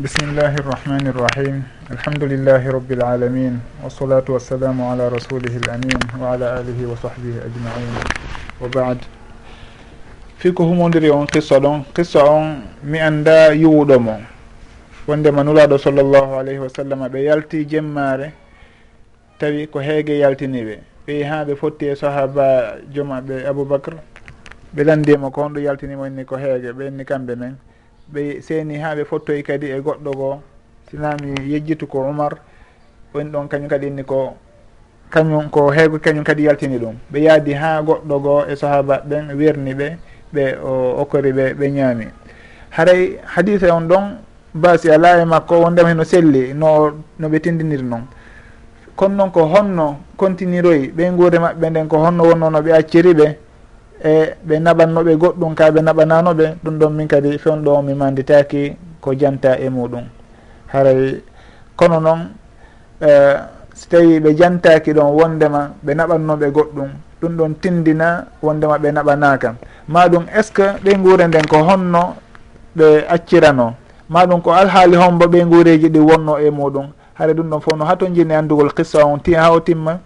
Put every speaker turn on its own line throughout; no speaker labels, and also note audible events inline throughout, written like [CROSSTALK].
bisimillahi irrahmani irrahim alhamdulillahi الرحمن الرحيم الحمد لله رب العالمين والصلاة wa ala alihi wa sahbihi ajmain. Wa أجمعين fi ko humodiri on qissa ɗon. Qissa on mi annda yiwuɗo mo. Wondema nulaɗo sallllahu alayhi wa sallam ɓe yalti jemmare tawi ko heege yaltini ɓe ɓeyi ha ɓe fotti e sahaba jomaɓe aboubacre ɓe landima e ko honɗo yaltinimo inni ko heege ɓe inni kamɓe men. ɓe seeni ha ɓe fottoyi kadi e goɗɗo goo sinami yejjitu ko oumar woni ɗon kañum kadi inni ko kañum ko heego kañum kadi yaltini ɗum. Ɓe yaadi ha goɗɗo goo e sahaba ɓen wirni ɓe ɓe o okkori ɓe ɓe ñaami. Haray hadise on ɗon basi ala e makko wondema heno selli no no ɓe tindiniri noon kono noon ko honno continiroyi ɓe guure maɓɓe nden ko honno wonno no ɓe acciri ɓe e ɓe naɓannoɓe goɗɗum ka ɓe naɓananoɓe ɗum ɗon min kadi fewɗo mi manditaki ko janta e muɗum. Haray kono noon uh, so tawi ɓe jantaki ɗon wondema ɓe naɓannoɓe goɗɗum ɗum ɗon tindina wondema ɓe naɓanaka. Maɗum est ce que ɓe guure nden ko honno ɓe accirano? Maɗum ko alhaali hombo ɓe guureji ɗi wonno e muɗum. Haɗa ɗum ɗon fof no hato jinni andugol qissa on ti ha o timma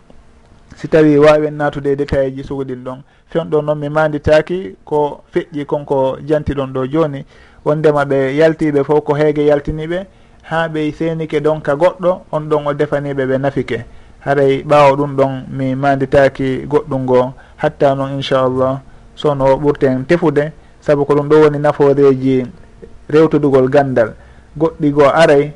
si tawi wawen natude détail ji sugodin ɗon fewɗo noon mi manditaki ko feƴƴi konko jantiɗon ɗo joni. Wondema ɓe yaltiɓe fof ko heege yaltiniɓe ha ɓe senike ɗon ka goɗɗo on ɗon o defaniɓe ɓe nafike. Haray ɓawo ɗum ɗon mi manditaki goɗɗum ngo hatta noon inchallah. Sono ɓurten tefude saabu ko ɗum ɗo woni naforeji rewtudugol gandal. Goɗɗi goo aray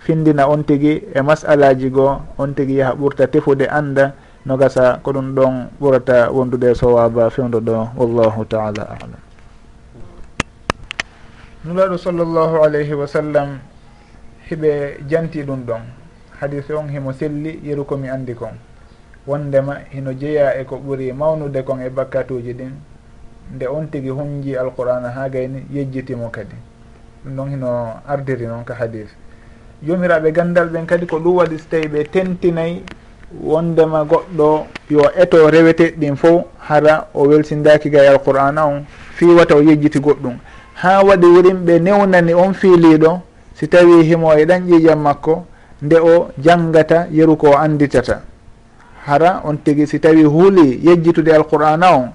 findina on tigui e masalaji goo on tigui yaaha ɓurta tefude anda no gasa ko ɗum ɗon ɓurata wondude sowaba fewdo ɗo wallahu taala alam. Nulaɗo sallllahu alayhi wa sallam hiɓe janti ɗum ɗon. Hadis on himo selli yeru komi andi kon. Wondema hino jeeya e ko ɓuri mawnude kon e bakkatuji ɗin nde on tigui hunji alqur'ana ha gayni yejjitimo kadi. Ɗum ɗon hino ardiri noon ka hadis jomiraɓe gandal ɓen kadi ko ɗum waɗi so tawi ɓe tentinayi wondema goɗɗo yo eto rewete ɗin fof hara o welsindaki gay alqur'ana on fiwata o yejjiti goɗɗum. Ha waɗi wurinɓe newnani on fiiliɗo si tawi himo e ɗan ƴiƴam makko nde o janggata yeru ko o anditata hara on tigui si tawi huuli yejjitude alqur'ana on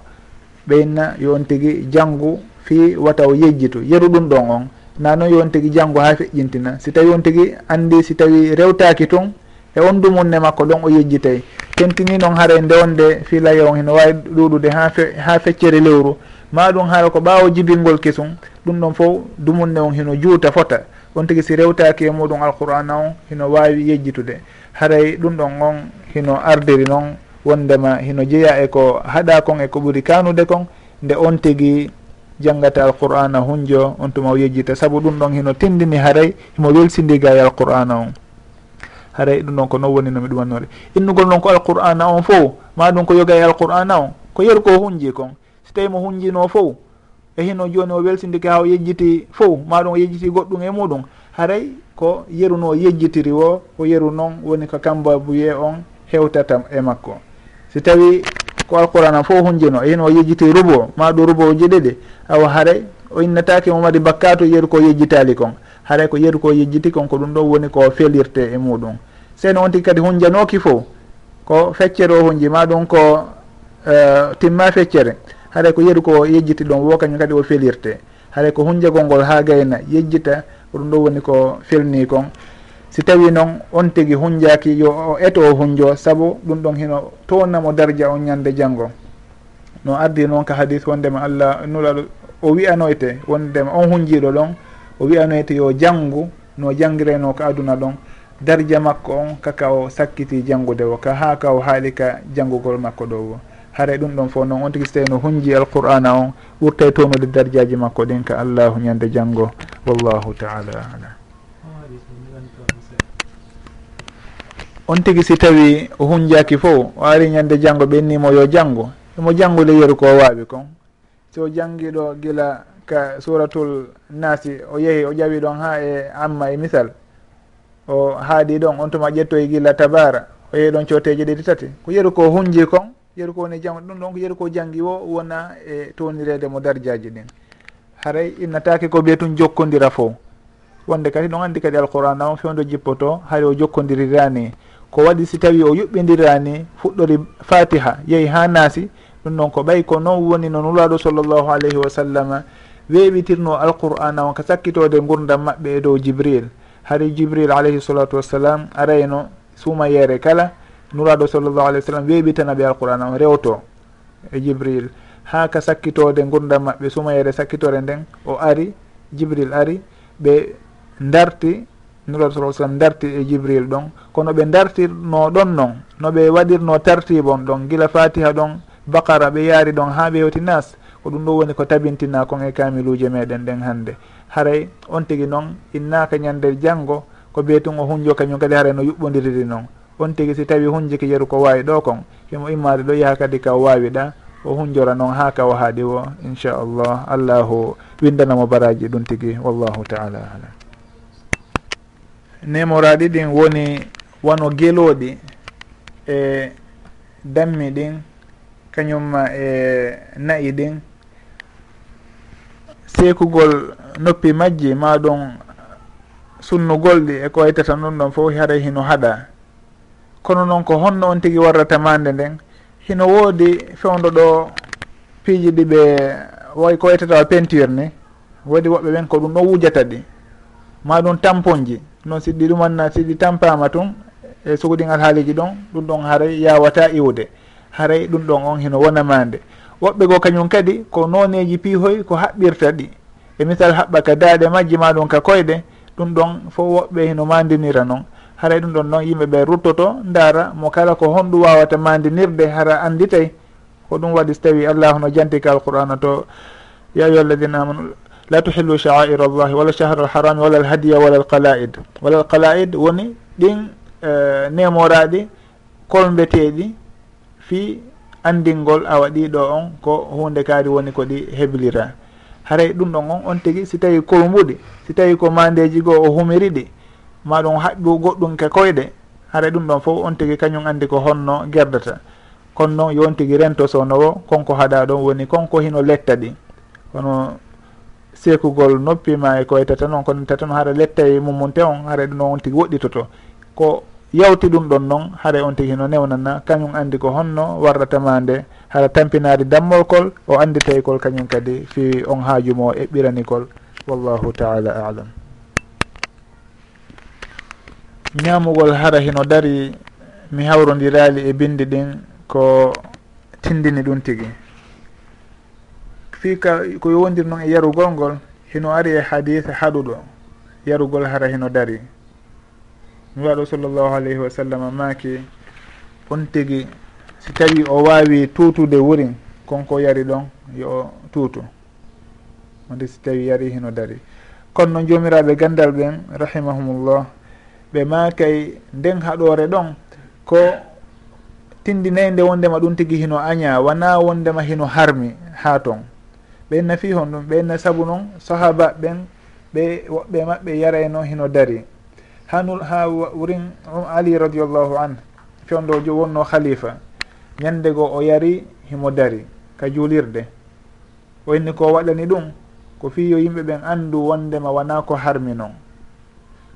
ɓeynna yo on tigui janggu fi wata o yejjitu yeru ɗum ɗon on. Na noon yo on tigui janggu ha feƴƴintina. Si tawi on tigui andi si tawi rewtaki tun e on dumunne makko ɗon o yejjitay. Tentini noon haara ndewonde filaye on heno wawi ɗuɗude ha fe, ha feccere lewru. Ma ɗum haara ko ɓawo jibingol kesum ɗum ɗon fof dumunne on hino juuta fota. On tigui si rewtaki e muɗum alqur'ana on hino wawi yejjitude. Haray ɗum ɗon on hino ardiri noon wondema hino jeeya e ko haɗa kon e ko ɓuuri kanude kon. Nde on tigui janggata alqur'ana hunjo on tuma o yejjita. Saabu ɗum ɗon hino tendini haray himo welsindiga e alqur'ana on. haray e ɗum ɗon ko non woni nomi ɗumannore. Innugol noon ko alqur'ana on fo ma ɗum ko yoga e alqur'ana on. Ko yeru ko hunji kon. So tawi mo hunjino fo e hino joni o weltidike ha o yejjiti fo ma ɗum o yejjiti goɗɗum e muɗum. Haray ko yeru no yejjitiri o o yeru noon woni ko kamba buye on hewtata e makko. Si tawi ko alqur'ana fo hunjino e hino o yejjiti rubo ma ɗum rubo ji ɗiɗi awa haray o innatake mo madi bakkato yeru ko yejjitali kon. Haray ko yeru ko yejjiti kon ko ɗum ɗo woni ko felirte e muɗum. seno on tigi kadi hunjanoki fo ko feccere o hunji ma ɗum ko uh, timma feccere. Haɗa ko yeru ko yejjiti ɗon wo kañum kadi o felirte. Haɗa ko hunjagol ngol ha gayna yejjita ko ɗum ɗo woni ko felni kon. Si tawi noon on tigi hunjaki yo o eto o hunjo saabu ɗum ɗon hino towonnamo dardia on ñande janggo no ardi noon ka hadis wondema allah nulaɗo o wiyanoyte wondema on hunjiɗo ɗon o wiyanoyte yo janggu no jangguireno ko aduna ɗon. darja makko on kaka o sakkiti janngude o ka ha ka o haali ka janngugol makko ɗo o. Haara ɗum ɗon fof noon on tigui so tawi no hunji alqur'ana on ɓurtay tonude dardiaji makko ɗin ka allahu ñande janngo. Wallahu taala alam. On tigui si tawi o hunjaki fo o ari ñande janggo ɓennimo yo janggo emo janggude yeru ko wawi kon. So janngiɗo gila ka suratul nasi o yeehi o ƴawi ɗon ha e amma e misal. o haaɗi ɗon on tuma ƴettoye gilla tabara o yehi ɗon coteje ɗiɗi tati. Ko yeru ko hunji kon yeru ko woni jang ɗum ɗon ko yeru ko janggi o wona e tonirede mo dardiaji ɗin. Haray innatake ko ɓiye tun jokkodira fo. Wonde kadi ɗon andi kadi alqouran on fewdo jippoto hay o jokkodirirani ko waɗi si tawi o yuɓɓidirani fuɗɗori fatiha yeehi ha naasi ɗum noon ko ɓay ko noon woni no nulaɗo sallllahu alayhi wa sallam weɓitirno alqur'ana on ka sakkitode gurdam maɓɓe e dow jibril. hari jibril alayhi salatu wassalam arayno suumayere kala nuraɗo sallllahu alih w sallam weɓitanaɓe alqur'an on rewto. E jibril ha ka sakkitode gurdam maɓɓe sumayere sakkitore nden o ari jibril ari ɓe darti nuraɗo sa sallam darti e jibril ɗon. Kono ɓe dartirno ɗon noon noɓe waɗirno tartibon ɗon gila fatiha ɗon bakara ɓe yaari ɗon ha ɓe hewti nas ko ɗum ɗo woni ko tabintina kon e kamiluje meɗen ɗen hannde. haray on tigui noon innaka ñande janggo ko ɓeytun o hunjo kañum kadi haray no yuɓɓodiriri noon. On tigui si tawi hunjiki yeru ko wawi ɗo kon himo immade ɗo yaaha kadi ka wawiɗa o hunjora noon ha ka o haaɗi o inchallah. Allahu windanamo baraji ɗum tigui wallahu taala alam. Nemoraɗi ɗin woni wano geloɗi e dammi ɗin kañumma e nayi ɗin. Seekugol noppi majji ma ɗon sunnugolɗi e ko waytata noon ɗon fof haray hino haɗa. Kono noon ko honno on tigui warrata mande nden hino woodi fewdo ɗo piiji ɗi ɓe way ko waytata peinture ni waɗi woɓɓe ɓen ko ɗum ɗon wujata ɗi. Ma ɗum tampon ji noon si ɗi ɗumanna si ɗi tampama tun e sugoɗin alhaaliji ɗon ɗum ɗon haray yawata iwde haray ɗum ɗon on hino wonamande woɓɓe go kañum kadi ko noneji piihoy ko haɓɓirta ɗi. e misal haɓɓa ka daaɗe majji ma ɗum ka koyɗe ɗum ɗon fo woɓɓe hino mandinira noon haray ɗum ɗon noon yimɓeɓe ruttoto ndaara mo kala ko honɗum wawata mandinirde hara anditay ko ɗum waɗi so tawi allahu no janti alqur'ana to ya ayuha alladina amanu la tuhillu sha'aira allahi wala chahra alharami wala alhadiya wala alqalaid wala alqalaid woni ɗin e, uh, nemoraɗi kolbeteɗi fi andingol awa ɗiɗo on ko hunde kaari woni ko ɗi heblira. haray ɗum ɗon on on tigui si tawi kolmbuɗi si tawi ko mandeji goo o humiri ɗi ma ɗum haɓɓu goɗɗum ke koyɗe haray ɗum ɗon fof on tigui kañum andi ko honno gerdata. Kono noon yon tigui rento sownowo konko haɗa ɗon woni konko hino letta ɗi. Kono sekugol noppima e koye tata noon kono tata noon haɗa lettay e mumunte on haɗa ɗum ɗon on tigui woɗɗitoto. Ko yawti ɗum ɗon noon haara on tigi no newnana kañum andi ko honno warratama nde hara tampinade dammolkol o anditaykol kañum kadi fi on haajumo e ɓiranikol wallahu taala alam. Ñamugol hara hino dari mi hawrodirali e bindi ɗin ko tindini ɗum tigi. Fi ka ko yowdir noon e yarugol ngol hino ari e hadise haɗuɗo yarugol hara hino dari. nuraɗo sallllahu alayhi wa sallam maake on tigi si tawi o wawi tuutude wurin konko yari ɗon yo tuutu. Onde si tawi yari hino dari. Kono noon jomiraɓe gandal ɓen rahimahumullah ɓe maakay nden haɗore ɗon ko tindinayi nde wondema ɗum tigi hino aña wona wondema hino harmi ha ton. Ɓenna fi hon ɗum ɓenna saabu noon sahaba ɓen ɓe woɓɓe maɓɓe yarayno hino dari. hanul ha wurin um ali radiallahu an fewndo jo wonno khalifa. Ñande go o yari himo dari ka juulirde o inni ko waɗani ɗum ko fi yo yimɓe ɓen anndu wondema wona ko harmi noon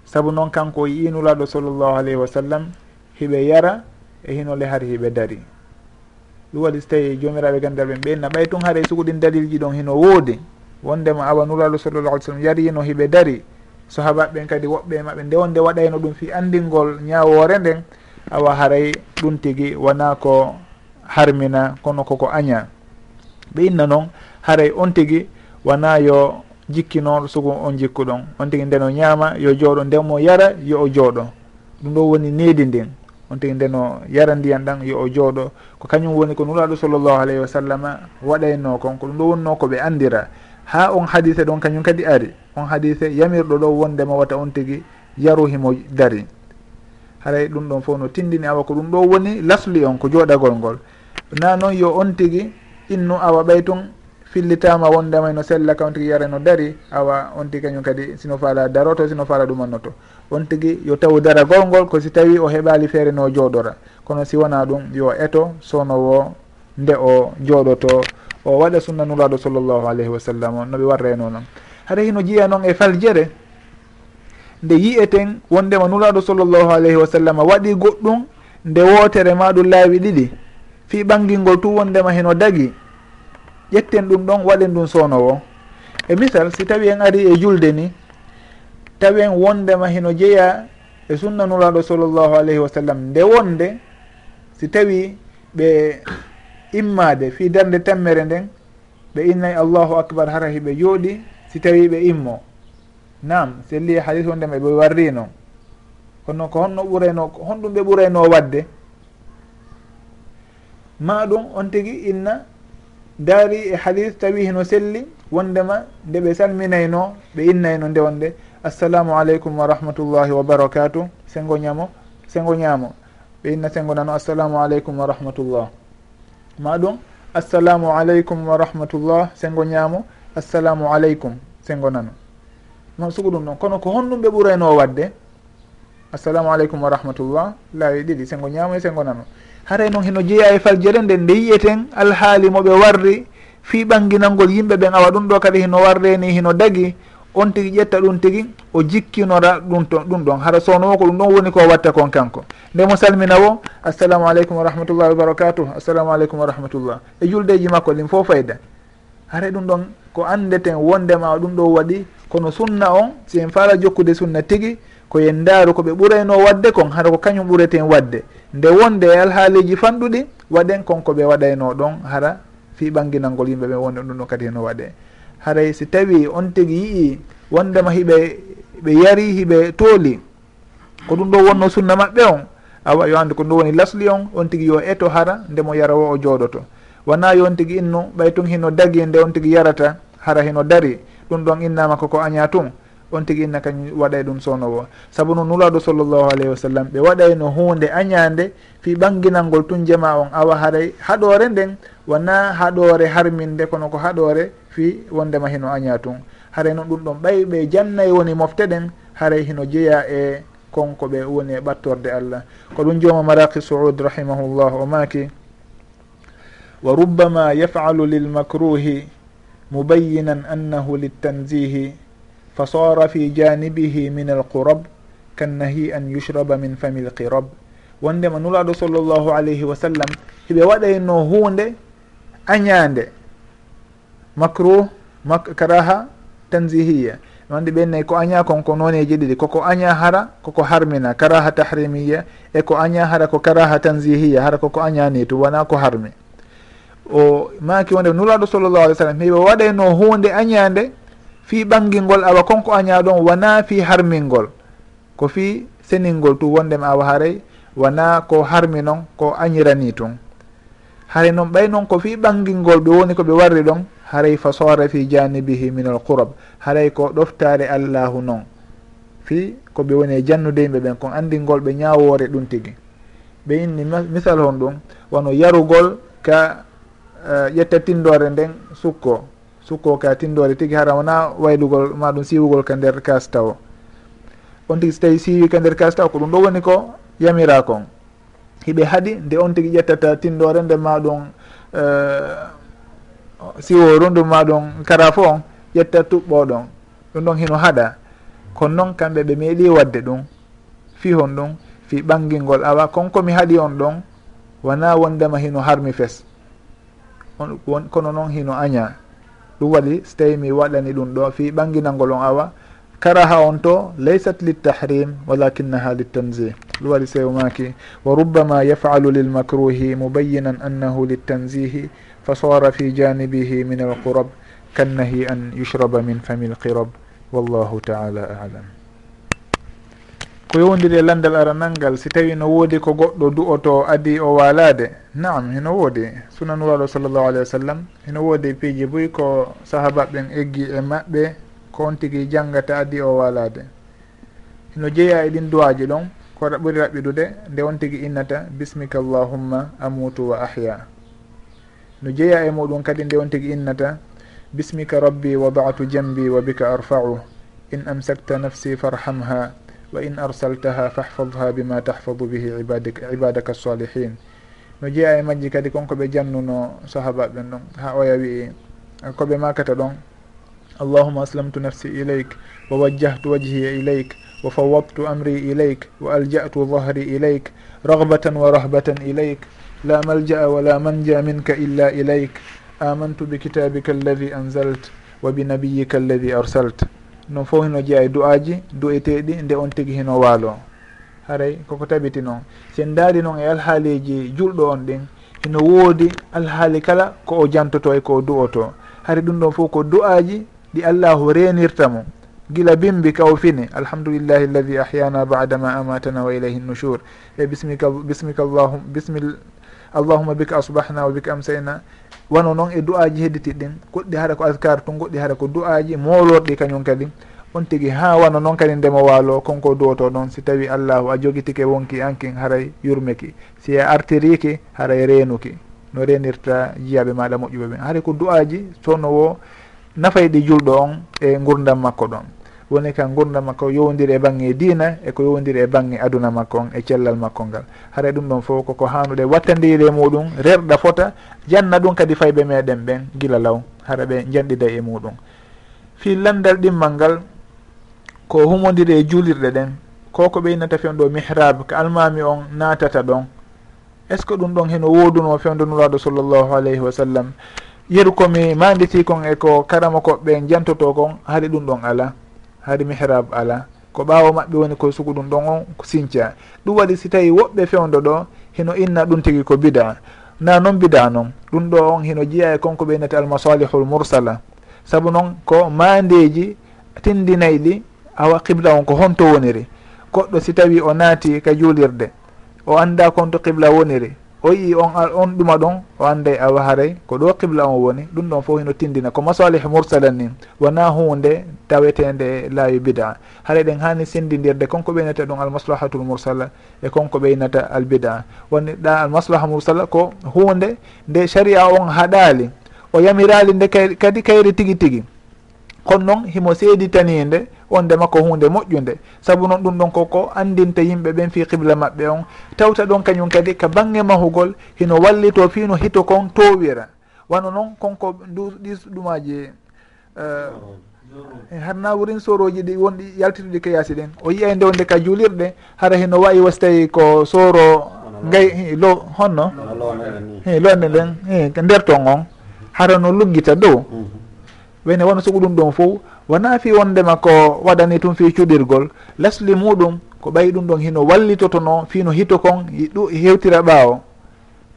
saabu noon kanko o yiinulaɗo sallllahu alayhi wa sallam hiɓe yara e hinole har hiɓe dari. Ɗum waɗi so tawi jomiraɓe gandal ɓen ɓenna ɓay tun haara e suguɗin dalilji ɗon hino woodi. Wondema awa nulaɗo sallllahu alih w sallam yarino hiɓe dari. sahabaɓe ɓen kadi woɓɓe e maɓɓe nde wonde waɗayno ɗum fi andingol ñawore nden awa haray ɗum tigui wona ko harmina kono koko aña. Ɓe inna noon haray on tigui wona yo jikkinoɗo sugu on jikku ɗon. On tigui ndeno ñaama yo jooɗo ndemo yara yo o jooɗo. Ɗum ɗo woni needi ndin. On tigui ndeno yara ndiyan ɗan yo o jooɗo. Ko kañum woni ko nuraɗo sallllahu alayhi wa sallam waɗayno kon ko ɗum ɗo wonno koɓe andira. ha on hadise ɗon kañum kadi ari. On hadise yamirɗo ɗo wondema wata on tigui yaruhimo dari. Haray ɗum ɗon fof no tindini awa ko ɗum ɗo woni lasli on ko jooɗagol ngol. Na noon yo on tigui innu awa ɓay tun fillitama wondema no sella ka on tigui yara no dari awa on tigui kañum kadi sino faala daroto sino faala ɗumannoto. On tigui yo taw daragol ngol ko si tawi o heɓali feere no jooɗora kono si wona ɗum yo eto sownowo nde o jooɗoto o waɗa sunna nuraɗo sallllahu alayhi wa sallam on no ɓe warreno noon. Haɗa hino jiya noon e faljere nde yiyeten wondema nuraɗo sallllahu alayhi wa sallam waɗi goɗɗum nde wootere ma ɗum laawi ɗiɗi. Fi ɓangilngol tu wondema heno dagi ƴetten ɗum ɗon waɗen ɗum sownowo e misal si tawi en ari e julde ni tawi en wondema heno jeeya e sunna nuraɗo sallllahu alayhi wa sallam nde wonde si tawi ɓe immade fi darde temmere nden ɓe innayi allahu acbar hara hiɓe jooɗi si tawi ɓe immo. Nam selli hadis o ma ɓe warri noon kono ko honno ɓurayno honɗum ɓe ɓurayno wadde. Ma ɗum on tigui inna daari e hadis tawi heno selli wondema nde ɓe salminayno ɓe innayno nde wonde. Assalamu aleykum wa rahmatullahi wa barakatu sengo ñamo sengo ñamo ɓe inna sengo nano assalamu aleykum wa rahmatullah. ma ɗum assalamu aleykum wa rahmatullah sengo ñaamo. Assalamu aleykum sengo nano ma sugu ɗum ɗon kono ko honɗum ɓe ɓurayno wadde assalamu aleykum wa rahmatullah laawi ɗiɗi sengo ñaamo e sengo nano haray noon heno jeeya e faljere nde nde yiyeten alhaali moɓe warri fi ɓanginalngol yimɓe ɓen awa ɗum ɗo kadi hino warreni hino dagi on tigui ƴetta ɗum tigui o jikkinora ɗum to ɗum ɗon. Haɗa sownowo ko ɗum ɗon woni ko watta kon kanko. Nde mo salmina wo assalamu aleykum wa rahmatullah wa barakatuh. Assalamu aleykum wa rahmatullah. E juldeji makko ɗin fo fayda hara ɗum ɗon ko andeten wondema ɗum ɗo waɗi kono sunna on si en fala jokkude sunna tigui koyen ndaaru daaru koɓe ɓurayno wadde kon hara ko kañum ɓureten wadde. Nde wonde e alhaaliji fanɗuɗi waɗen kon ɓe waɗayno ɗon hara fi ɓanginalngol yimɓe ɓe wonde ɗum ɗo kadi heno waɗe. haray si tawi on tigi yii wondema hiɓe ɓe yari hiɓe tooli. Ko ɗum ɗo wonno sunna maɓɓe on. Awa yo anndu ko ɗum woni lasli on on tigi yo eto hara ndemo yara wo o jooɗoto. Wona yo on tigi innu ɓay tun hino dagi nde on tigi yarata hara hino dari. Ɗum ɗon innama koko aña tun on tigi inna kañum waɗay ɗum sownowo saabu no nulaɗo sallllahu alayhi wa sallam ɓe waɗayno hunde añande fi ɓanginalngol tun jama on. Awa haray haɗore nden wona haɗore harminde kono ko haɗore fi wondema hino aña tun. Haray noon ɗum ɗon ɓay ɓe jannayi woni mofte ɗen haray hino jeeya e konko ɓe woni e ɓattorde allah. Ko ɗum jooma maraki saud rahimahullah o maaki wa rubbama yafalu lilmakruhi mubayinan annahu littanzihi fa sara fi janibihi min alqurab kannahi an yushraba min fami lqirab wondema nulaɗo sallllahu alayhi wa sallam hiɓe waɗayno hunde añande macro mak karaha tanzihiya wonde ɓennayi ko aña kon ko noneji ɗiɗi koko aña hara koko harmina karaha tahrimiya e ko aña hara ko karaha tanzihiya hara koko añani to wona ko harmi. O maki wonde nulaɗo sallllahu alih w sallam hiɓe waɗayno hunde añande fi ɓangingol awa konko aña ɗon wona fi harmingol. Ko fi seningol tu wondema awa haray wona ko harmi noon ko añirani tun. Hare noon ɓay noon ko fi ɓangingol ɓe woni koɓe warri ɗon haray fa sora fi janibihi min al qurab. Haray ko ɗoftare allahu noon fi koɓe woni e jannude yimɓe ɓen kon andingol ɓe ñawore ɗum tigui ɓe inni misal hon ɗum wono yarugol ka eh, ƴetta uh, tindore nden sukko. Sukko ka tindore tigui hara wona waylugol maɗum siwugol ka nder kas taw on tigui so tawi siwi ka nder kas taw ko ɗum ɗo woni ko yamira kon hiɓe haaɗi nde on tigui ƴettata tindore nde maɗum uh, eh, siwo rundu maɗum kara fo on ƴetta tuɓɓo ɗon ɗum ɗon hino haɗa. Kono noon kamɓe ɓe meeɗi wadde ɗum fihon ɗum fi ɓangilngol awa. Konkomi haɗi on ɗon wona wondema hino harmi fes. On, kono noon hino aña. Ɗum waɗi so tawi mi waɗani ɗum ɗo fi ɓanginalngol on awa. Karaha on to laysat liltahrim walakinaha littanzih ɗum waɗi sewmaki wa rubbama yafalu lilmacruhi mubayinan annahu littanzihi fa فصار في جانبه من القرب كالنهي أن يشرب من فم القرب. والله taala alam ko yowdiri e landal aranal ngal si tawi no woodi ko goɗɗo du'oto adi o waalade naam hino woodi. Sunan sallllahu alayhi wa sallam hino woodi piiji boyi ko sahabaɓen eggi e maɓɓe ko on tigi janggata adi o waalade hino jeeya e ɗin duwaji ɗon ko ɓuri raɓɓiɗude nde on tigi innata bismika allahumma amutu wa ahya. no jeeya e muɗum kadi nde on tigi innata bismika rabbi wadatu jambi wa bika arfau. In amsakta nafsi farhamha wa in arsaltaha fahfadha bima tahfadu bihi ibadaka salihin no jeeya e majji kadi konko ɓe jannuno sahabaɓe ɗon ha oya wii e, koɓe makata ɗon allahuma aslamtu nafsi ilayk wa wajjahtu wajhiya ilayk wa fawabtu amri ilayk wa alja'tu dhahri ilayk ragbatan wa rahbatan ilayk. la malja'a wala manja minka illa ilayk. Amantu bi kitabika alladi anzalt wa bi nabiyika alladi arsalt. Non fof hino jeeya e du'aji du'eteɗi nde on tigi hino waalo. Haray koko tabiti noon sen daari noon e alhaaliji julɗo on ɗin hino woodi alhaali kala ko o jantoto e ko du'oto. Hari ɗum ɗon fof ko du'aji ɗi allahu renirta mo. Gila bimbi ka o fini alhamdulillahi alladi ahyana badama amatana wa ilayhi nushur. E bismika bismika allahum bismil allahuma bika asbahna wa bika amsayna. Wano noon e du'aji hedditiɗɗin goɗɗi haɗa ko askar tun goɗɗi haɗa ko du'aji molorɗi kañum kadi. On tigui ha wano noon kadi ndemo waalo konko duwoto ɗon. Si tawi allahu a jogitike wonki ankin haray yurmeki. Si a artiriki haray reenuki. No renirta jiyaɓe maɗa moƴƴuɓe ɓen. Haray ko du'aji sono wo nafayɗi julɗo on e gurdam makko ɗon. woni ka gurdam makko yowdiri e bangge diina eko yowdiri e bangge aduna makko on e cellal makko ngal. Haara ɗum ɗon fof koko hannude wattandiri e muɗum rerɗa fota janna ɗum kadi fayɓe meɗen ɓen gila law hara ɓe janɗida e muɗum. Fi landal ɗimmal ngal ko humodiri e juulirɗe ɗen ko ko ɓeynata fewdo mihrab ko almami on natata ɗon est ce que ɗum ɗon heno woduno fewdo nuraɗo sallllahu alayhi wa sallam? Yeru komi manditi kon e ko karama koɓɓe jantoto kon haali ɗum ɗon ala haade mihrab ala. Ko ɓaawo maɓɓe woni ko sugu ɗum ɗon on sinthia ɗum waɗi si tawi woɓɓe fewdo ɗo hino inna ɗum tigi ko bida. Na noon bida noon ɗum ɗo on hino jeeya e konko ɓe almasalihul mursala. Saabu noon ko mandeji tindinayi ɗi awa qibla on ko honto woniri. Goɗɗo si tawi o naati ka juulirde o anda konto qibla woniri. o yii on on ɗuma ɗon o anday awa haray ko ɗo qibla on woni ɗum ɗon fof hino tindina. Ko masalih mursalan ni wona hunde tawetende laawi bida haray ɗen hani sendidirde konko ɓeynata ɗum almaslahatul mursala e konko ɓeynata albida. Woni ɗa almaslaha mursala ko hunde nde sharia on haɗali o yamirali nde kadi kayri tigi tigi. Kono noon himo seeditaninde wondema makko hunde moƴƴude saabu noon ɗum ɗon koko andinta yimɓe ɓen fi qibla maɓɓe on. Tawta ɗon kañum kadi ka bangge mahugol hino wallito fino hito kon towira wano noon konko ɗi ɗumaji eh, eh, harna wurin soroji ɗi wonɗi yaltituɗi ka yaasi ɗen. O yiyay nde wonde ka juulirɗe hara hino wawi wasi tawi ko soro gay lo honno? I londe nden nder ton on. Hara no luggita dow. Mhm. Wayne wona sogo ɗum ɗon fof wona fi wondema ko waɗani tum fi cuɗirgol. Lasli muɗum ko ɓayi ɗum ɗon hino wallitotono fino hito kon ɗu hewtira ɓaawo.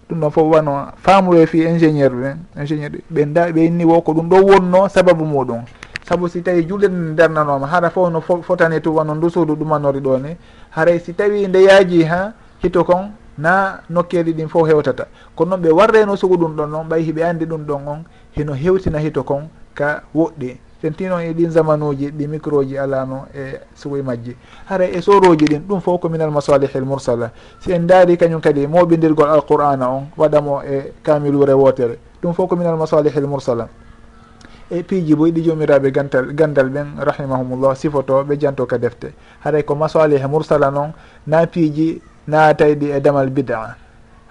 Ɗum ɗon fof wano faamuro fi ingénieur ɓe ingénieur ɓe da ɓe inni wo ko ɗum ɗo wonno sababu muɗum. Saabu si tawi julɗe nde darnanoma hara fof no fotani tu wano ndusudu ɗumanori ɗo ni haray si tawi nde yaaji ha hito kon na nokkeeli ɗin fof hewtata. Kono noon ɓe warreno sugu ɗum ɗon noon ɓayi hiɓe andi ɗum ɗon on hino hewtina hito kon ka woɗɗi. sen tinon e ɗin zamanuji ɗi micro ji alano e sugoye majji. Hara e soroji ɗin ɗum fof ko minal masalihil mursala. Si en daari kañum kadi moɓidirgol alqur'ana on waɗamo e kamilure wotere ɗum fof ko minal masalihil mursala. E piiji boy ɗi jomiraɓe gantal gandal ɓen rahimahumullah sifoto ɓe janto ka defte. Haray ko masalihe mursala noon na piiji naatayɗi e damal bid'a.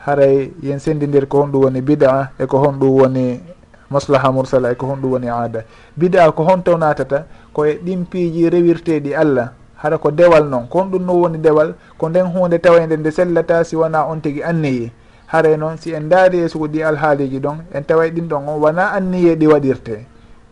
Haray yen sendidir ko honɗum woni bid'a e ko honɗum woni maslaha mursala e ko honɗum woni aada. Bida ko hon taw natata koye ɗimpiiji rewirteɗi allah hara ko dewal noon ko honɗum non woni dewal ko nden hunde tawede nde sellata si wona on tigui anniyi. Haray noon si en daari e sugo ɗi alhaaliji ɗon en taway ɗin ɗon on wona anniye ɗi waɗirte.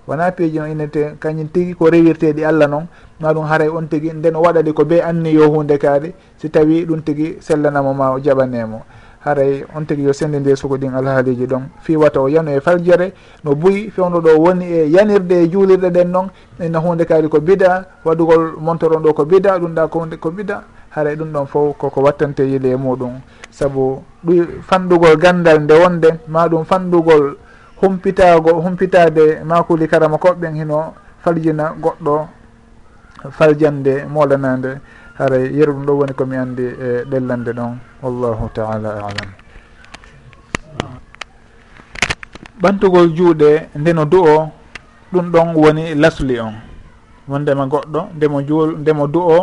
Wona piiji noon inete kañum tigui ko rewirteɗi allah noon ma ɗum haray on tigui nden o waɗaɗi ko be anniyo hunde kaari si tawi ɗum tigui sellanamo ma o jaɓanemo. haray on tigui yo sende nde sugo ɗin alhaaliji ɗon. Fiwata o yanu e faljere no buyi fewno ɗo woni e yanirde e juulirɗe ɗen ɗon. Ina hunde kaari ko bida waɗugol montoron ɗo ko bida ɗum ɗa kohunde ko bida. Haray ɗum ɗon fof koko wattante yiile e muɗum. Saabu ɗu fanɗugol gandal nde wonde ma ɗum fanɗugol humpitago humpitade makuli karama koɓɓen hino faljina goɗɗo faljande molanade haray yeru ɗum ɗo woni komi andi e ɗellande ɗon. wallahu taala alam. Ɓantugol juuɗe ndeno du o ɗum ɗon woni lasli on. Wondema goɗɗo ndemo juul ndemo du o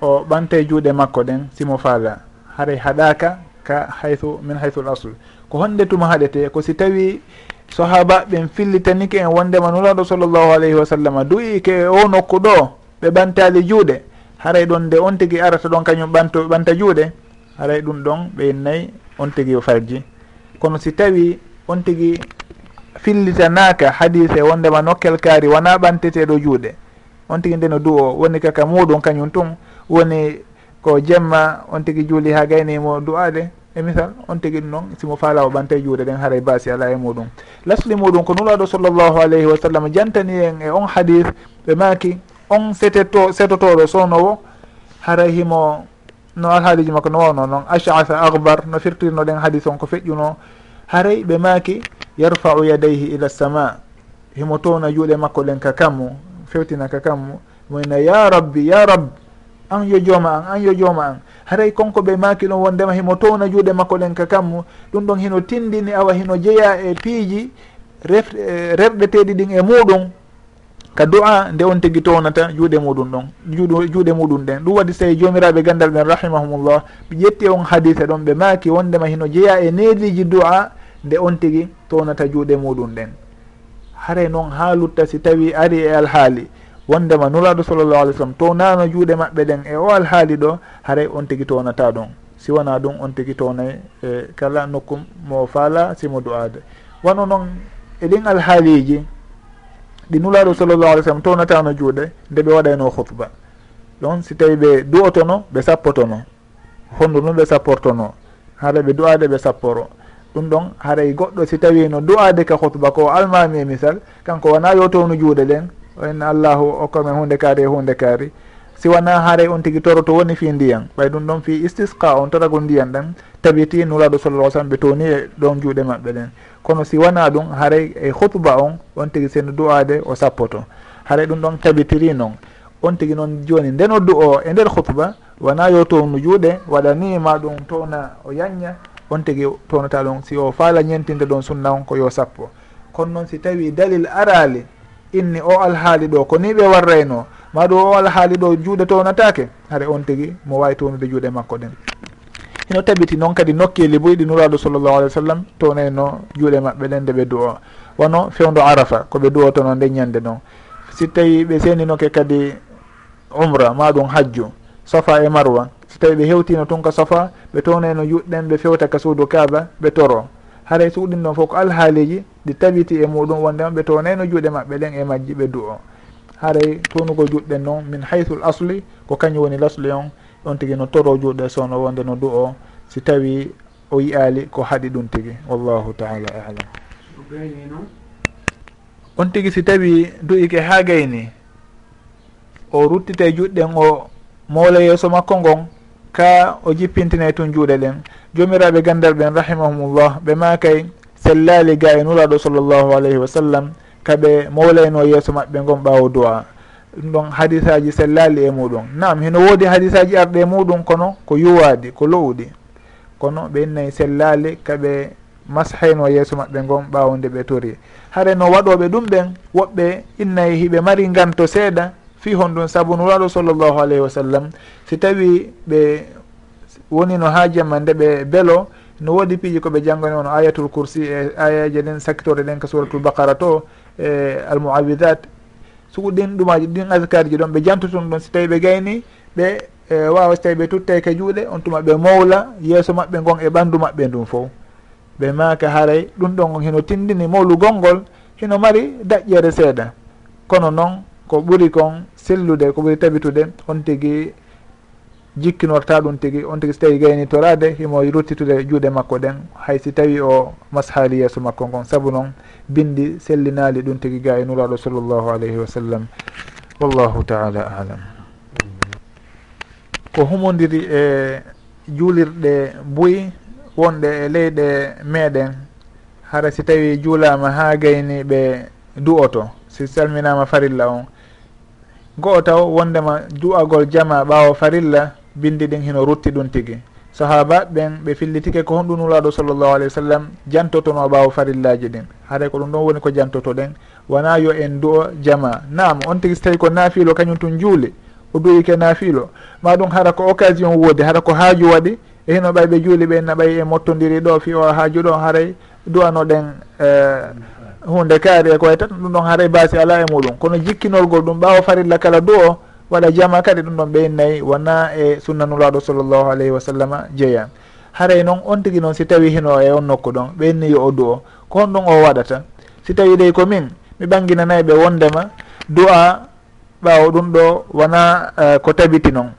o ɓante juuɗe makko ɗen simo faala haray haɗaka ka haythu min haythul asl. Ko honde tuma haɗete ko si tawi sahaba ɓen fillitanike en wondema nulaɗo sallllahu alayhi wa sallam duyi ke o nokku ɗo ɓe ɓantali juuɗe. Haray ɗon nde on tigui arata ɗon kañum ɓanto ɓanta juuɗe. haray ɗum ɗon ɓe nayyi on tigi o farji. Kono si tawi on tigi fillitanaka hadise wondema nokkel kaari wona ɓanteteɗo juuɗe. On tigi ndeno du o woni kaka muɗum kañum tun woni ko jemma on tigi juuli ha gaynimo du'ade e misal on tigi ɗum noon simo faala o ɓante juuɗe ɗen haaray basi ala e muɗum lasli muɗum ko nulaɗo sallllahu alayhi wa sallam jantani en e on hadis ɓe maki on setetto setotoɗo sownowo haray himo no alhaaliji makko no wawno noon. Ashasa akbar no firtirno ɗen hadis on ko feƴƴuno. Haray ɓe maaki yarfau yadayhi ila sama himo towna juuɗe makko ɗen ka kammu fewtina ka kammu. Moyna ya rabbi ya rab an yo jooma an an yo jooma an. Haray konko ɓe maaki ɗon wondema himo towna juuɗe makko ɗen ka kammu. Ɗum ɗon hino tindini awa hino jeeya e piiji ref eh, refɗeteɗi ɗin e muɗum ka du'a nde on tigui townata juuɗe muɗum ɗon. Juuɗe muɗum ɗen. Ɗum waɗi so tawi jomiraɓe gandal ɓen rahimahumullah. Ɓe ƴetti on hadise ɗon ɓe maki wondema hino jeeya e nediji du'a nde on tigui townata juuɗe muɗum ɗen. Haray noon ha lutta si tawi ari e alhaali. Wondema nuraɗo sallllahu alih w sallam townano juuɗe maɓɓe ɗen e o alhaali ɗo haray on tigui townata ɗon. Si wona ɗum on tigui townay e kala nokku mo faala simo du'ade wano noon eɗin alhaaliji ɗi nulaɗo sallllahu alih w sallam townatano juuɗe nde ɓe waɗayno hutba ɗon si tawi ɓe du'otono ɓe sappotono. Honndu ɗum ɓe sapportono. Haɗa ɓe du'aade ɓe sapporo. Ɗum ɗon haray goɗɗo si tawi no du'ade ka hutba ko almami e misal kanko wona yo townu juuɗe ɗen en allahu okkamen hunde kaari e hunde kaari. si wona haaray on tigui toroto woni fi ndiyan ɓay ɗum ɗon fi istisqa on torago ndiyan ɗan tabiti nuraɗo sallah sallam ɓe towni e ɗon juuɗe maɓɓe ɗen. Kono si wona ɗum haaray e hutba on on tigui seno du'ade o sappoto. Haaray ɗum ɗon tabitiri noon on tigui noon joni nden o du o e nder hutba wona yo townu juuɗe waɗani ma ɗum towna o yanña on tigui townata ɗum si o faala ñentinde ɗon sunna on ko yo sappo. Kono noon si tawi dalil arali inni o alhaali ɗo ko ni ɓe warrayno maɗum o alhaali ɗo juuɗe townatake hare on tigui mo wawi townude juuɗe makko ɗen ino tabiti noon kadi nokkeli boyɗi nuraɗo sallllahu alih w sallam townayno juuɗe maɓɓe ɗen nde ɓe du'o. Wono fewdo arafa koɓe du'otono nde ñande ɗon si tawi ɓe seninoke kadi umra maɗum hajju safa e marwa. So tawi ɓe hewtino tun ka safa ɓe townayno juɗɗen ɓe fewta ka suudu kaaba ɓe toro. Haray suuɗin ɗon fof ko alhaaliji ɗi tabiti e muɗum wondema ɓe townayno juuɗe maɓɓe ɗen e majji ɓe du'o. haaray townugo juɗɗen noon min haythul asli ko kañum woni lasli on on tigui no toro juuɗe sowno wonde no du o si tawi o yiyaali ko haɗi ɗum tigi. Wallahu taala alam. On tigi si tawi du'ike ha gayni o ruttite juɗɗen o mawla yeeso makko ngon ka o jippintine tun juuɗe ɗen. Jomiraɓe gandal ɓen rahimahumullah ɓe makay sellali ga e nuraɗo sallllahu alayhi wa sallam kaɓe mawlayno yeeso maɓɓe ngon ɓaawo du'a. Ɗum ɗon hadisaji sellali e muɗum. Nam hino woodi hadisaji arɗe e muɗum kono ko yuwaadi ko lowɗi kono ɓe innayi sellali kaɓe mashayno yeeso maɓɓe ngon ɓaawo ɓe tori hare no waɗoɓe ɗum ɓen woɓɓe innayi hiɓe mari nganto seeɗa fi hon ɗum saabu nuraɗo sallllahu alayhi wa sallam. Si tawi ɓe woni no haajama nde ɓe beelo no woodi piiji koɓe janggani ono ayatul coursi e ayaji ɗen sakkitore ɗen ka suratul bakara to e almoawidat so ɗin ɗumaji ɗin askar ji ɗon ɓe jantoton ɗon so tawi ɓe gayni ɓe e wawa so tawi ɓe tuttay ka juuɗe on tuma ɓe mawla yeeso maɓɓe gon e ɓandu maɓɓe ndun fof ɓe maaka haray ɗum ɗon on hino tindini mawlugol ngol hino mari daƴƴere seeɗa kono noon ko ɓuri kon sellude ko ɓuri tabitude on tigui jikkinorta ɗum tigui on tigui so tawi gayni torade himo ruttitude juuɗe makko ɗen. Hay si tawi o mashaali yeeso makko ngon saabu noon bindi sellinali ɗum tigui ga e nuraɗo sallllahu alayhi wa sallam. Wallahu taala alam. Ko humodiri e juulirɗe mbuyi wonɗe e leyɗe meɗen hara si tawi juulama ha gayni ɓe du'oto si salminama farilla on go'o taw wondema du'agol jama ɓawo farilla bindi ɗin hino rutti ɗum tigi. Sahaba ɓen ɓe fillitike ko honɗum nulaɗo sallllahu alayhi wa sallam jantotono ɓawo farillaji ɗin. Haɗa ko ɗum ɗon woni ko jantoto ɗen. Wona yo en du'o jama. Nam on tigi so tawi ko naafilo kañum tun juuli o duwike naafilo ma ɗum hara ko occasion woodi hara ko haaju waɗi e hino ɓay ɓe juuli ɓen naɓay e mottodiri ɗo fi o haaju ɗo haray duwanoɗen e, hunde kaari e ko way tan ɗum ɗon haray baasi ala e muɗum. Kono jikkinolgol ɗum ɓawo farilla kala du o waɗa jama kadi ɗum ɗon ɓeynayi wona e sunnanulaɗo sallllahu alayhi wa sallam jeeya haray noon on tigui noon si tawi hino e on nokku ɗon ɓeynni yo o du o ko hon ɗum o waɗata? Si tawi ɗey ko min mi ɓanginanayi ɓe wondema du'a ɓawo ɗum ɗo wona uh, ko tabiti noon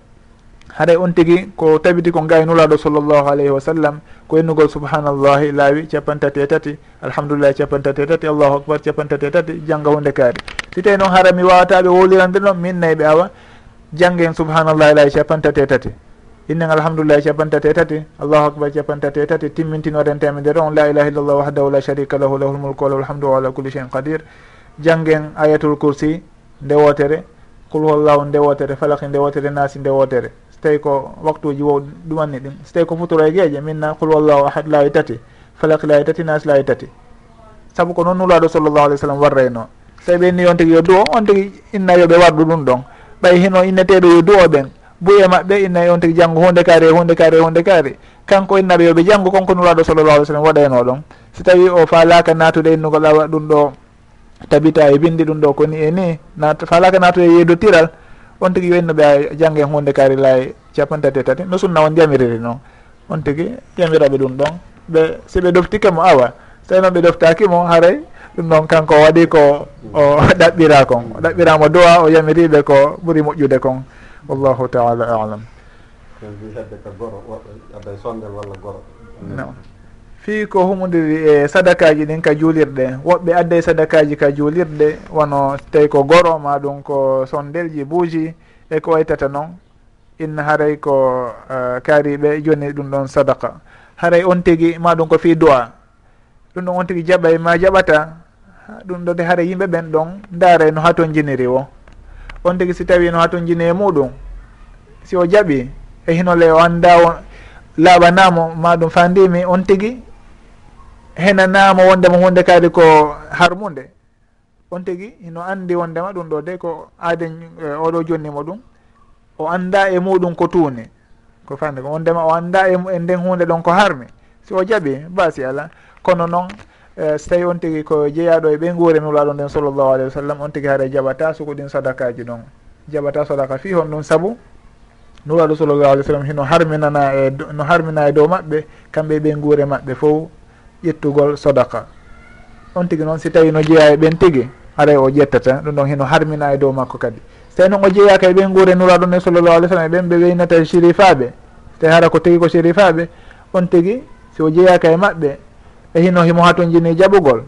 haɗay on tigi ko tabiti ko ngaynulaɗo sallllahu alayhi wa sallam ko innugol subhanallahi laawi capantati e tati alhamdulillahi capantati e tati allahu akbar capantati e tati jangga hunde kaari. Si tawi noon hara mi wawataɓe wolirande ɗon min nayi ɓe awa janggen subhanallahi laawi capantati e tati innen alhamdulillahi capantati e tati allahu akbar capantati e tati timmintinoɗentemi nde ɗon la ilaha illallah wahdahu la sharika lahu lahu lmulku walahu lhamdu wa ala kulli chein qadir janggen ayatul coursi nde wotere qul huwallahu nde wotere falaki nde wotere naasi nde wotere tawi ko waktuji wow ɗumanni ɗin. So tawi ko futuro e gueeƴe minna qul wallahu ahad laawi tati falak laawi tati nas laawi tati saabu ko noon nulaaɗo sallllahu alih w sallam warrayno so tawi ɓenni on tigi yo duwo on tigi inna yoɓe wardu ɗum ɗon. Ɓay hino inneteɗo yo duwo ɓen. Buye maɓɓe innayi on tigi janngo hunde kaari hunde kaari hunde kaari. Kanko innaɓe yoɓe janngo konko nulaaɗo sallllahu alih w sallam waɗayno ɗon. So tawi o faalaka natude innugol awa ɗum ɗo tabita e bindi ɗum ɗo koni e ni falaka natude yeedo tiral on tigui yo en a ɓe jangge hunde kaari lay capantati e tati. No sunna on jamiriri noon. On tigui jamiraɓe ɗum ɗon. Ɓe siɓe doftike mo awa. So tawi noon ɓe doftakimo haray ɗum noon kanko waɗi ko o [LAUGHS] ɗaɓɓira kon. O ɗaɓɓiramo dowa o yamiriɓe ko ɓuuri moƴƴude kon. Wallahu taala alam. Hedde ka goro woɓɓe adday sondel walla goro? No. fii ko humodiri e sadakaji ɗin ka juulirɗe. Woɓɓe adday sadakaji ka juulirɗe wono tawi ko goro ma ɗum ko sondelji buuji e ko waytata noon inna haray ko e, uh, kaariɓe joni ɗum ɗon sadaka haray on tigi ma ɗum ko fii duwa ɗum ɗon on tigi jaɓay e ma jaɓata ɗum ɗo de haray yimɓe ɓen ɗon ndaare no haton jiniri o on tigi si tawi no haton jini e muɗum si o jaɓi e hinole o annda o laaɓanamo maɗum fandimi on tigi henanamo wondema hunde kadi ko harmude on tigui hino andi wondema ɗum ɗo de ko aade e, oɗo jonnimo ɗum o anda e muɗum ko tuune. Ko fande ko wondema o anda e, e nden hunde ɗon ko harmi. Si o jaaɓi basi ala. Kono noon e, so tawi on tigui ko jeeyaɗo e ɓe guure nulaɗo nden sallllahu alayhi wa sallam on tigui haara jaɓata suko ɗin sadakaji ɗon. Jaɓata sadaka fi hon ɗum saabu nuraɗo sallllahu alih w sallam hino harminana e no harmina e dow maɓɓe kamɓe ɓe guure maɓɓe fof ƴettugol sodaka on tigi noon si tawi no jeeya e ɓen tigi aray o ƴettata ɗum ɗon heno harmina e dow makko kadi. So tawi noon o jeeyaka e ɓen guure nuraɗo e sallllahu alih w sallam e ɓen ɓe weynata e so tawi hara ko tigi ko sérifaɓe on tigi si o jeeyaka e maɓɓe e hino himo haton jini jaɓugol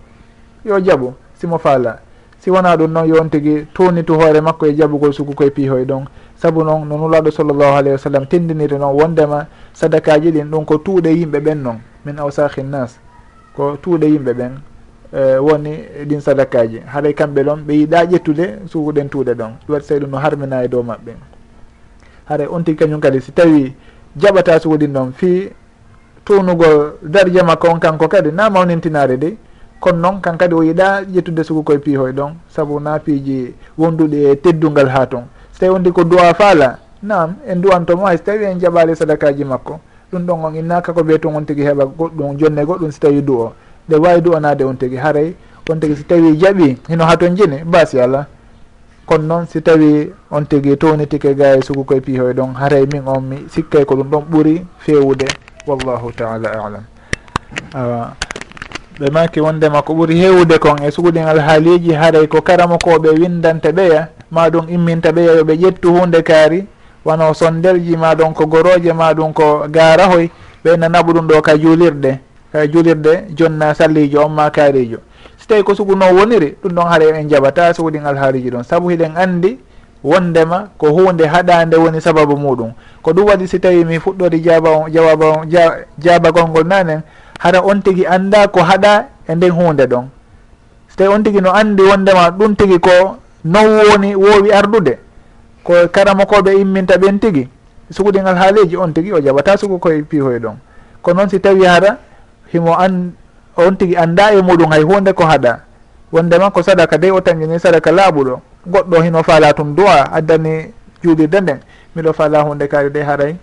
yo jaɓu simo faala. Si wona ɗum noon yo on tigi tunitu hoore makko e jaɓugol sugu koye piihoy ɗon. Saabu noon no nulaɗo sallllahu alayhi wa sallam tendiniri noon wondema sadakaji ɗin ɗum ko tuuɗe yimɓe ɓen noon min awsahi nnas ko tuuɗe yimɓe ɓen e, woni ɗin sadakaji haɗay kamɓe ɗon ɓe yiɗa ƴettude sukuɗen tuuɗe ɗon. Ɗum waɗi sey ɗum no harmina e dow maɓɓe. Haɗay on tigi kañum kadi si tawi jaɓata sukuɗin ɗon fi tunugol darja makko on kanko kadi na mawnintinare dey. Kono noon kan kadi o yiɗa ƴettude sugu koye piihoy ɗon saabu na piiji wonduɗi e teddungal ha toon so tawi wondi ko duwa faala nam en duwantomo hay so tawi en jaɓali sadakaji makko. ɗum ɗon on innaka ko wiye toon on tigui heeɓa goɗɗum jonne goɗɗum si tawi du o nde wawi du onade on tigui haaray on tigui si tawi jaaɓi hino ha toon jini basi ala kono noon si tawi on tigui townitike ga e sugu koye piihoye ɗon haaray min on mi sikkay ko ɗum ɗon ɓuuri fewude. Wallahu taala alam. Awa ɓe maki wondema ko ɓuuri hewude kon e suguɗin alhaaliji haaray ko karama koɓe windanta ɓeya maɗum imminta ɓeya yoɓe ƴettu hunde kaari wono sondelji ma ɗon ko goroje ma ɗum ko garahoy ɓe nanaɓu ɗum ɗo ka julirde ka julirde jonna sallijo on ma kaarijo so tawi ko sugu no woniri ɗum ɗon haara en jaɓata so alhaaliji ɗon. Saabu hiɗen andi wondema ko hunde haɗande woni sababu muɗum. Ko ɗum waɗi si tawi mi fuɗɗori jaba jawaba jabagol ngol nanen hara on tigui anda ko haɗa e nden hunde ɗon. So tawi on tigui no andi wondema ɗum tigui ko non woni wowi ardude. ko karama koɓe imminta ɓen tigui suguɗingal haaleji on tigui o jaɓata sugu koye pihoye ɗon. Ko noon si tawi hara himo an on tigui anda e muɗum hay hunde ko haɗa. Wondema ko sadaka dey o tangini sadaka laaɓuɗo goɗɗo hino faala tum duwa addani juulirde nden miɗo faala hunde kaari de haray.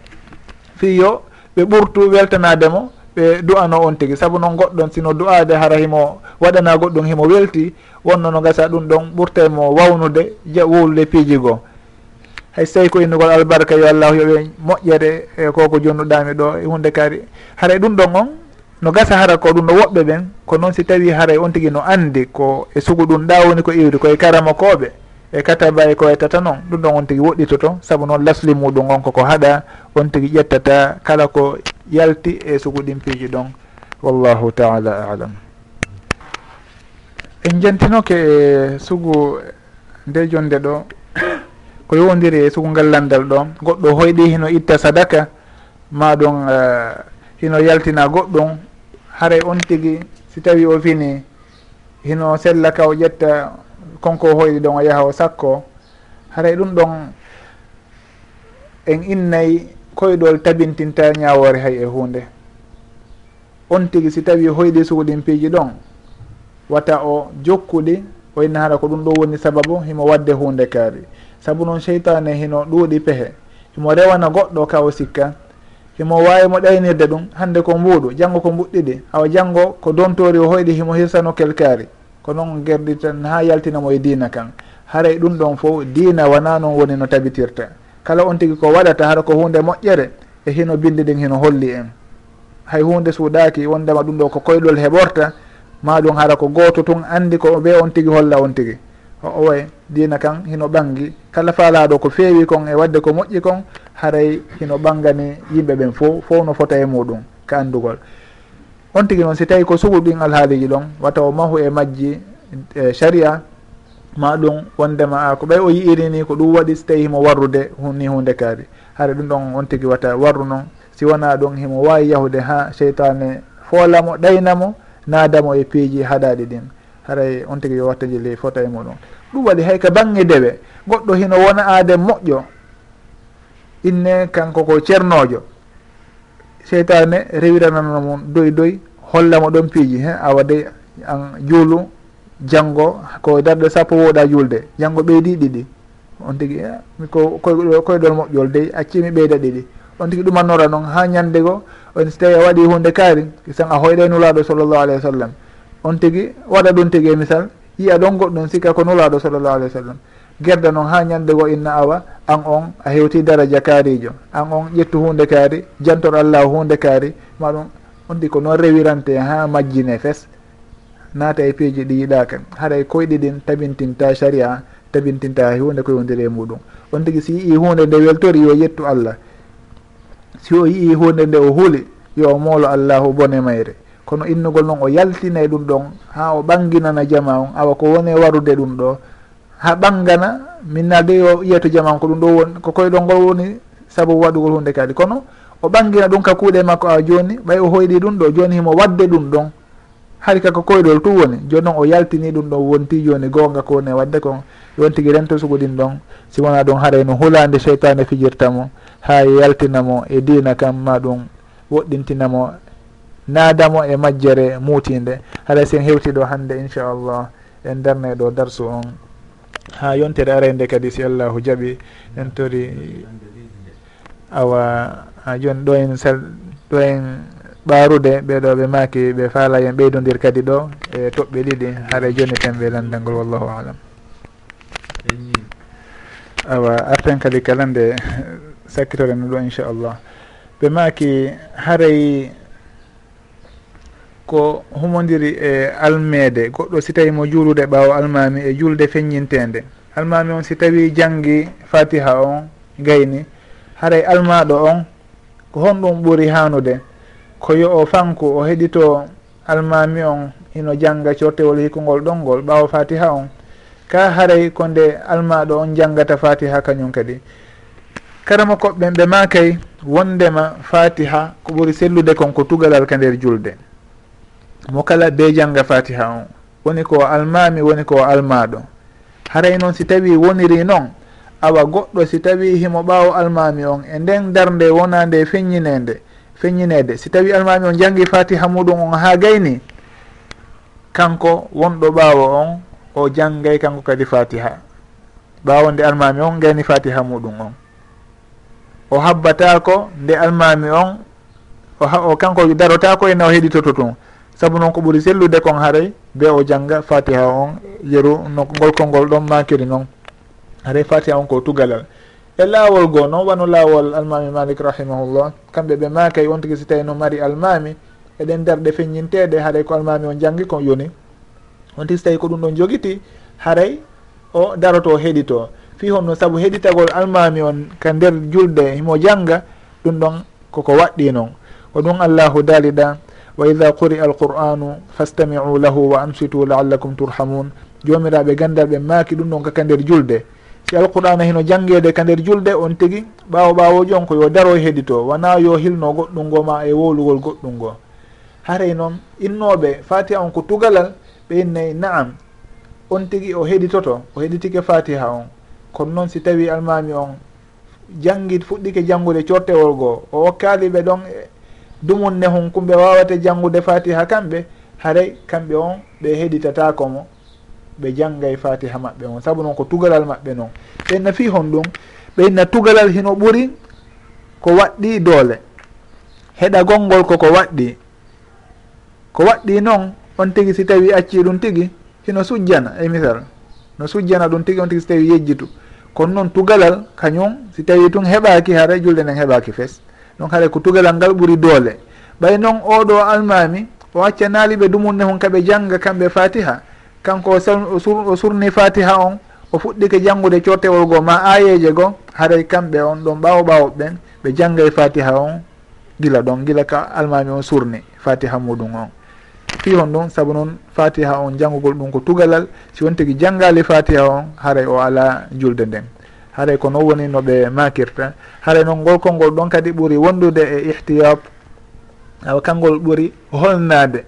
Fiyo ɓe ɓurtu weltanademo ɓe du'ano on tigui saabu noon goɗɗon sino du'ade hara himo waɗana goɗɗum himo welti wonno no gasa ɗum ɗon ɓurtemo wawnude ja wowlude piiji goo. hay so tawi ko innugol albarka yo allahu yoɓe moƴƴere e koko jonnuɗami ɗo e hunde kaari. Haray ɗum ɗon on no gasa hara ko ɗum no woɓɓe ɓen ko noon si tawi haray on tigui no andi ko e sugu ɗum ɗa woni ko iwri koye karama koɓe e kataba e ko waytata noon. Ɗum ɗon on tigui woɗɗitoto saabu noon lasli muɗum on koko haɗa on tigui ƴettata kala ko yalti e sugu ɗin piiji ɗon. Wallahu taala alam. En jantinoke e sugu nde jonde ɗo ko yowdiri e sukungal ngallandal ɗo goɗɗo hoyɗi hino itta sadaka maɗum uh, eh, hino yaltina goɗɗum haray on tigui si tawi o fini hino sella ka o ƴetta konko hoyɗi ɗon o yaaha o sakko haray ɗum ɗon en innayi koyɗol tabintinta ñawore hay e hunde. On tigui si tawi hoyɗi sukuɗin piiji ɗon wata o jokkuɗi o inna hara ko ɗum ɗo woni sababu himo wadde hunde kaari. saabu noon cheytane hino ɗuuɗi pehe. Himo rewana goɗɗo kawo sikka. Himo wawi mo ɗaynirde ɗum hande ko mbuuɗu janggo ko mbuɗɗiɗi. Awa janggo ko dontori o hoyɗi himo hirsano kelkaari. Ko noon gerdi tan ha yaltinamo e diina kan. Haray e ɗum ɗon fo diina wona noon woni no tabitirta. Kala on tigui ko waɗata hara ko hunde moƴƴere e hino bindi ɗin hino holli en. Hay hunde suuɗaki wondema ɗum ɗo ko koyɗol heɓorta maɗum hara ko goto tun andi ko ɓe on tigui holla on tigui o way dina kan hino ɓangi. Kala faalaɗo ko feewi kon e wadde ko moƴƴi kon haray hino ɓangani yimɓe ɓen fo fo no fota e muɗum ka andugol on tigui noon si tawi ko sugu ɗin alhaaliji ɗon wata o mahu e majji e sharia ma ɗum wondema a ko ɓay o yi'irini ko ɗum waɗi so tawi himo warrude ni hunde kaari. Haara ɗum ɗon on tigui wata warru noon si wona ɗum himo wawi yahude ha cheytane foolamo ɗaynamo naadamo e piiji haɗaɗi ɗin. haray on tigui yo watta jilli fota e muɗum. Ɗum waɗi hay ka bangge dewe goɗɗo hino wona aade moƴƴo inne kanko ko ceernojo seytane rewiranano mum doy doy hollamo ɗon piiji he awa dey an juulu janggo ko darɗe sappo woɗa julde janggo ɓeydi ɗiɗi. On tigui eh, miko koyɗol moƴƴol dey accimi ɓeyda ɗiɗi. On tigui ɗumannora noon ha ñandego on so tawi a waɗi hunde kaari san a hoyɗe nulaɗo sallllahu alayhi wa sallam. on tigi waɗa ɗum tigi e misal yiya ɗon goɗɗum sikka ko nulaɗo sallllahu alih wa sallam. Guerda noon ha ñande go inna awa an on a hewti daraja kaarijo an on ƴettu hunde kaari jantor allahu hunde kaari. Maɗum on ɗi ko noon rewirante ha majjine fes. Naata e piiji ɗi yiɗaka haɗay e koyɗi ɗin tabintinta sharia tabintinta hunde koywondiri e muɗum. On tigui si yii hunde nde weltori yo yettu allah. Si o yii hunde nde o huuli yo o moolo allahu bone mayre. kono innugol noon o yaltinay e ɗum ɗon ha o ɓanginana jama on awa ko woni e warude ɗum ɗo. Ha ɓangana minna de o yiya jama on ko ɗum ɗo woni ko koyɗol ngol woni saabu waɗugol hunde kadi. Kono o ɓangina ɗum ka kuuɗe makko awa joni ɓay o hoyɗi ɗum ɗo joni himo wadde ɗum ɗon. Hay kako koyɗol tu woni joni noon o yaltini ɗum ɗon wonti joni gonga ko woni e wadde kon yon tigui rento suguɗin ɗon. Si wona ɗum haray no hulande cheytane fijirta mo ha yaltinamo e dina kam ma ɗum woɗɗintinamo naadamo e majjere muutinde. Haɗa sen hewti ɗo hannde inchallah en darne ɗo darsu on. Ha yontere arende kadi si allahu jaaɓi en tori awa ha joni ɗo en sal ɗo en ɓaarude ɓeɗo ɓe maaki ɓe faala hen ɓeydodir kadi ɗo e toɓɓe ɗiɗi haara joni temɓe landal ngol wallahu alam. Awa arten kadi kalande no ɗo inchallah. Ɓe maaki haray ko humodiri e almeede goɗɗo si tawi mo juulude ɓaawo almami e julde feññintende almami on si tawi janngi fatiha on gayni haray almaɗo on ko honɗum ɓuri hanude ko yo o fanku o heɗito almami on ino jannga cortewol hikkugol ɗongol ɓaawo fatiha on ka haray ko nde almaɗo on janggata fatiha kañum kadi. Karama koɓɓen ɓe makay wondema fatiha ko ɓuri sellude kon ko tugalal ka nder julde mo kala be jangga fatiha on. Woni ko almami woni ko almaɗo haray noon si tawi woniri noon awa goɗɗo si tawi himo ɓawo almami on e nden darde wona nde feññinede. Feññinede si tawi almami on jangi fatiha muɗum on ha gayni kanko wonɗo ɓawo on o janggay kanko kadi fatiha. Ɓaawo nde almami on gayni fatiha muɗum on. O habbatako nde almami on o, o kanko darotako ene o heɗitoto tun saabu noon ko ɓuuri sellude kon haaray be o jangga fatiha on yeru no golkolngol ɗon makiri noon. Haray fatiha on ko tugalal. E laawol goo noon wano laawol almami malik rahimahullah kamɓe ɓe makay on tigui si tawi no mari almami eɗen darɗe feññinteɗe haaray ko almami on janggi ko yoni. On tigui so tawi ko ɗum ɗon jogiti haray o daroto heɗito. Fi honno saabu heɗitagol almami on ka nder julde himo jangga ɗum ɗon koko waɗɗi noon. Ko ɗum allahu daaliɗa wa ida quri'a alqur'anu fastamiu lahu wa ansitu laallakum turhamun. Jomiraɓe gandal ɓe maaki ɗum ɗon kaka nder julde. Si alqur'ana hino jangede ka nder julde on tigui ɓawo ɓawoji on ko yo daro heedito wona yo hilno goɗɗum ngo ma e wowlugol goɗɗum ngo. Haray noon innoɓe fatiha on ko tugalal ɓe innayi naam on tigui o heɗitoto o heɗitike fatiha on. Kono noon si tawi almami on janggit fuɗɗike janggude cortewol goo o okkali ɓe ɗon e dumun ɗumunne honkumɓe wawate janngude fatiha kamɓe haray kamɓe on ɓe heɗitatako mo ɓe janggay fatiha maɓɓe on. Saabu noon ko tugalal maɓɓe noon ɓenna fi hon ɗum ɓenna tugalal hino ɓuri ko waɗɗi doole. Heɗa ngol koko waɗɗi. Ko waɗɗi noon on tigi si tawi acci ɗum tigi hino sujjana e misal. No sujjana ɗum tigi on tigi si tawi yejjitu. Kono noon tugalal kañum si tawi tun heɓaki haara julde nden heɓaki fes. donc haɗa ko tugalal ngal ɓuuri doole. Ɓay noon oɗo almami o accanali ɓe dumunne hon kaɓe jangga kamɓe fatiha. Kanko o surni fatiha on o fuɗɗike janngude cottewol goo ma ayeje goo haray kamɓe on ɗon ɓawo ɓawo ɓen ɓe jannga e fatiha on gila ɗon gila ka almami on surni fatiha muɗum on. Fi hon ɗum saabu noon fatiha on janngugol ɗum ko tugalal si won tigui janggali fatiha on haray o ala julde nden. haray ko non woni no ɓe makirta. Haray noon ngol kolngol ɗon kadi ɓuuri wondude e ihtiyab. Awa kangol ɓuuri holnade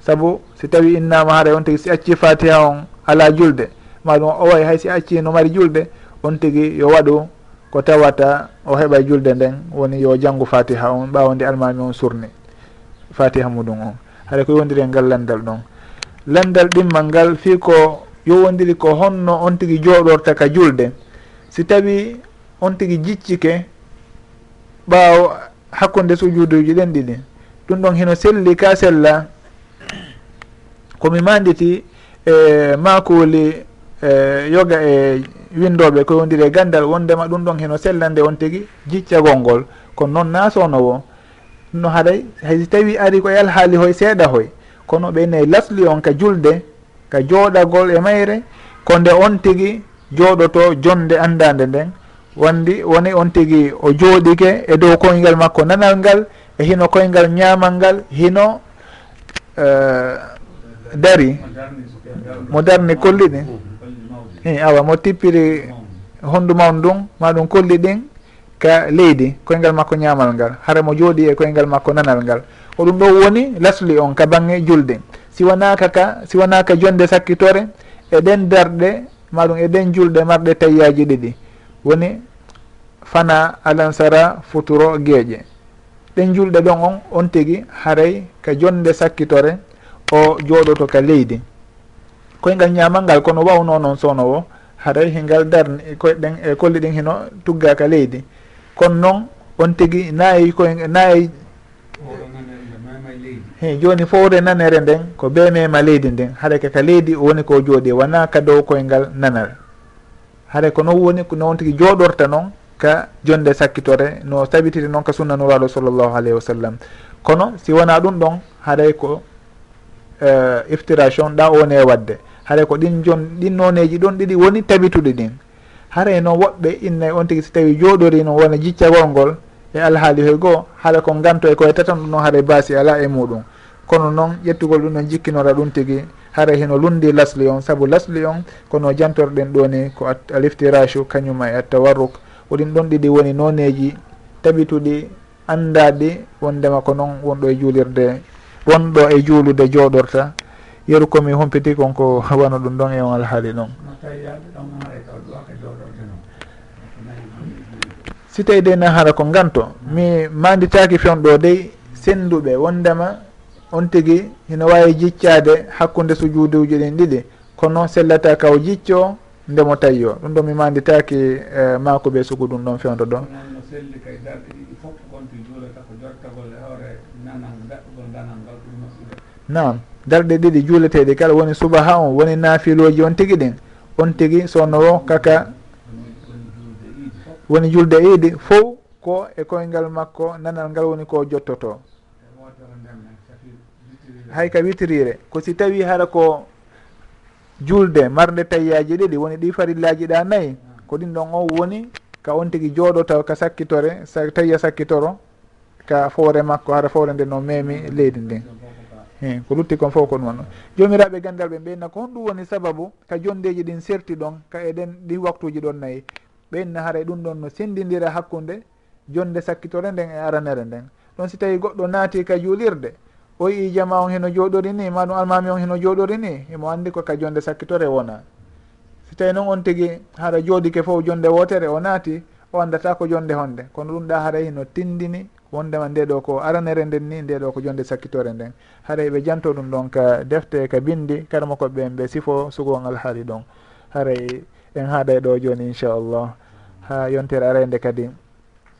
saabu si tawi innama haara on tigui si acci fatiha on ala julde. Maɗum o way hay si acci no mari julde on tigui yo waɗu ko tawata o heɓa julde nden woni yo janggu fatiha on ɓawde almami on surni fatiha muɗum on. Haɗa ko yowdiri e ngal landal ɗon. Landal ɗimmal ngal fi ko yowodiri ko honno on tigui jooɗorta ka julde. si tawi on tigi jiccike ɓaawo hakkude sujuduji ɗen ɗiɗi ɗum ɗon hino selli ka sella. Komi manditi e makuli e yoga e windoɓe ko wondiri e gandal wondema ɗum ɗon heno sellande on tigi jiccagol ngol. Kono noon nasonowo no haɗay haysi tawi ari koye alhaali hoye seeɗa hoy kono ɓeyne lasli on ka julde ka jooɗagol e mayre ko nde on tigi jooɗoto jonde andade nden. Wandi woni on tigui o jooɗike e dow koyngal makko nanal ngal e hino koyngal ñamal ngal hino uh, dari. Mo darni kolli ɗin. I awa mo tippiri honndu mawnu ndun ma ɗum kolli ɗin ka leydi koyngal makko ñamal ngal. Hara mo jooɗi e koyngal makko nanal ngal. Ko ɗum ɗo woni lasli on ka bange julde. Siwanaka ka siwanaka jonde sakkitore e ɗen darɗe maɗum eɗen julɗe marɗe tayyaji ɗiɗi. Woni fana alansara futuro gueeƴe ɗen julɗe ɗon on on tigui haray ka jonde sakkitore o jooɗoto ka leydi. Koyngal ñamal ngal kono wawno noon sownowo haray hingal darni koyɗen e kolli ɗin hino tugga ka leydi. Kono noon on tigui nayi koy nayi hi joni fowre nanere nden ko be mema leydi nden. Haɗa kaka leydi woni ko jooɗi wona ka dow koyngal nanal haɗa ko noon woni noon tigui jooɗorta noon ka jonde sakkitore no tabitiri noon ka sunna nuraɗo sallllahu alayhi wa sallam. Kono si wona ɗum ɗon haɗay ko eh, uh, iftiration ɗa one wadde. Haɗay ko ɗin jon ɗin noneji ɗon ɗiɗi woni tabituɗi ɗin. Haray noon woɓɓe innay on tigui si tawi jooɗori noon wona jiccagol ngol e alhaali hoy goo haala ko ganto e koye tatan ɗum noon haara baasi ala e muɗum. Kono noon ƴettugol ɗum ɗon jikkinora ɗum tigi hara heno lundi lasli on saabu lasli on kono jantorɗen ɗoni ko aliftirachu kañuma e attawarruk. Woɗin ɗon ɗiɗi woni noneji tabituɗi andaɗi wondema ko noon wonɗo e juulirde wonɗo e juulude jooɗorta. Yeru komi humpiti konko [LAUGHS] wano ɗum ɗon e on alhaali ɗon si tawi de na hara ko nganto mi manditaki fewɗo dey senduɓe wondema on tigui hina wawi jiccade hakkude sujuduji ɗin ɗiɗi. Kono sellata kaw jicco ndemo tawi ɗum ɗo mi manditaki e, uh, mako sugu ɗum ɗon fewdo ɗo nam darɗe ɗiɗi juuleteɗi kala woni subaha on woni naafiloji on tigui ɗin. On tigui sowno kaka woni julde iidi fof ko e koyngal makko nanal ngal woni ko jottoto. Hay ka witrire ko si tawi hara ko julde marde tayyaji ɗiɗi woni ɗi farillaji ɗa nayyi ko ɗin ɗon o woni ka on tigui jooɗotaw ka sakkitore sa, tayya sakkitoro ka foore makko hara foore nde no memi leydi ndin e ko lutti kon fof ko ɗum noon jomiraɓe gandal ɓe ɓeyna ko honɗum woni sababu ka jondeji ɗin serti ɗon ka eɗen ɗi waktuji ɗon nayyi ɓenne haray ɗum ɗon no sendidira hakkude jonde sakkitore nden e aranere nden. Ɗon si tawi goɗɗo naati ka juulirde o yii jama on heno jooɗori ni ma ɗum almami on heno jooɗori ni emo anndi ko ka jonde sakkitore wona. Si tawi noon on tigi haɗa joodike fof jonde wotere o naati o anndata ko jonde honde. Kono ɗum ɗa haray no tindini wondema nde ɗo ko aranere nden ni nde ɗo ko jonde sakkitore nden. Haray ɓe janto ɗum ɗon ka defte ka bindi kadamo koɓe ɓen ɓe sifo sugon alhaali ɗon. Haray en haaɗay ɗo joni inchallah. Ha yontere arende kadi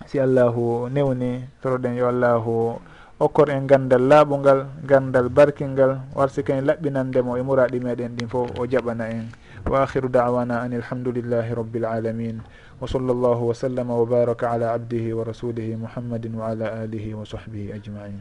si allahu newni toroɗen yo allahu okkor en gandal laaɓungal gandal barkingal warsike en laɓɓinandemo e muraɗi meɗen ɗin fof o jaɓana en. Wa akhiru dawana an alhamdulillahi rabbil alamin. Wa sall llahu wa sallama wa baraka ala abdihi wa rasulihi muhammadin wa ala alihi wa sahbihi ajmain.